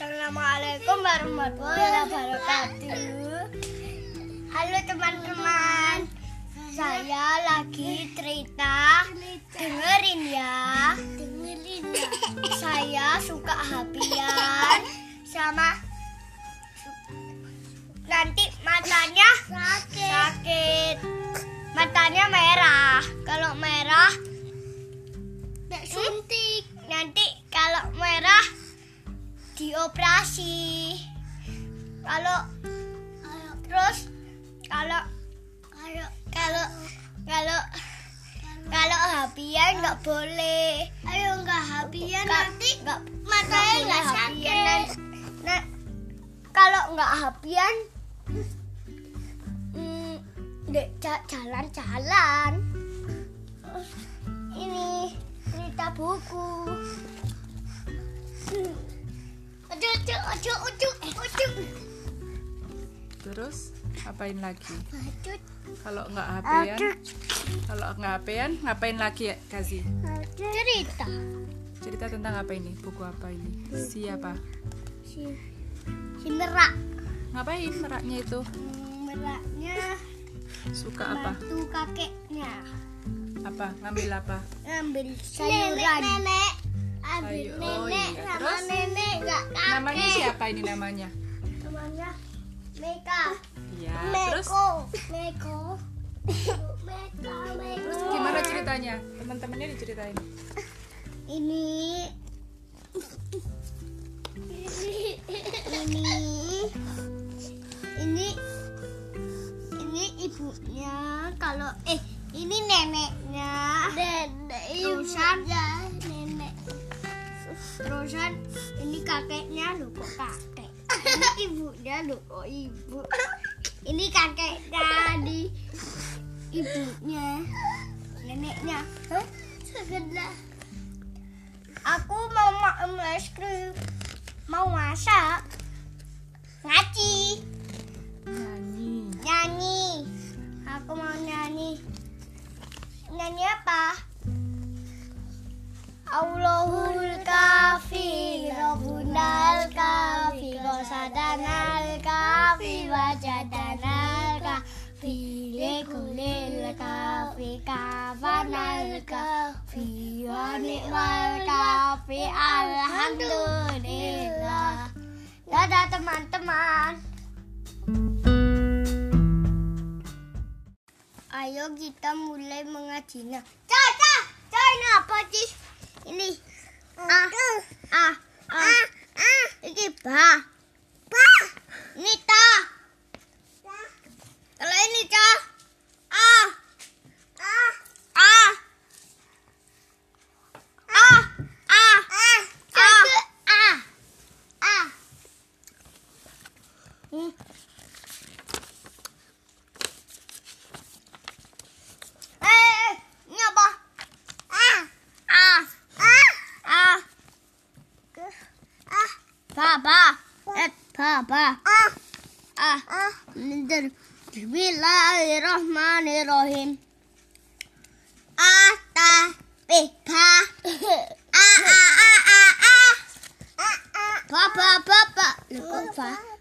warahmatullahi wabarakatuh. Halo teman-teman, saya lagi cerita. Dengerin ya. Dengerin ya. Saya suka habian sama nanti matanya sakit. sakit. Matanya merah. Dioperasi. Kalau terus kalau kalau kalau kalau kalau habian nggak boleh. Ayo nggak habian nanti nggak matanya nggak sakit. Nah, kalau nggak habian, hmm, jalan-jalan. Ini cerita buku. Ojo, ojo, ojo. Terus ngapain lagi? Kalau nggak hapean, kalau nggak hapean, ngapain lagi ya kasih? cerita. Cerita tentang apa ini? Buku apa ini? Siapa? Si, si merak. Ngapain meraknya itu? Meraknya Suka apa? bantu kakeknya Apa? Ngambil apa? ambil sayuran. Nenek, Ayo, oh iya. Terus nenek nggak namanya siapa ini namanya? Namanya Meka. Ya, terus Meko. Meka, Meko. terus gimana ceritanya? Teman-temannya diceritain. Ini ini ini ini ibunya kalau eh ini neneknya nenek nenek terusan ini kakeknya lu kok kakek ini ibunya lu kok ibu ini kakeknya di ibunya neneknya sekedar Aku mau makan es krim. Mau masak. Ngaji. Nyanyi. Nyanyi. Aku mau nyanyi. Nyanyi apa? Allahul kafi, Kafanal kafi, Wa ni'mal kafi, Alhamdulillah. Dadah teman-teman. Ayo kita mulai mengajinya. Caca, Caca apa sih? Ini ah ah ah ah ini ba nhé Papa, Papa, ah, ah, ah. Bismillahirrahmanirrahim. Ata, pipa, ah, ah, ah, ah, ah. Papa, Papa, no, Papa.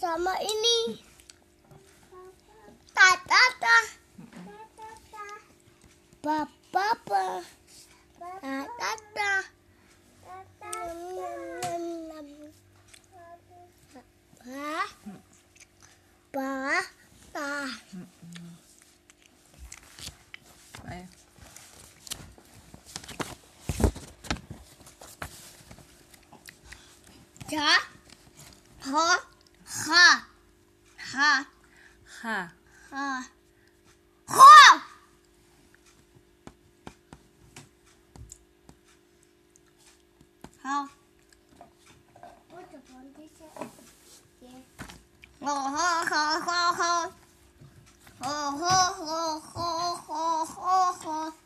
sama ini bapak bapak papa papa 啥？好，哈，哈，哈，哈，哈，好。我怎么没听见？哦，哈，哈，哈，哈，哈，哈，哈，哈，哈，哈，哈，哈。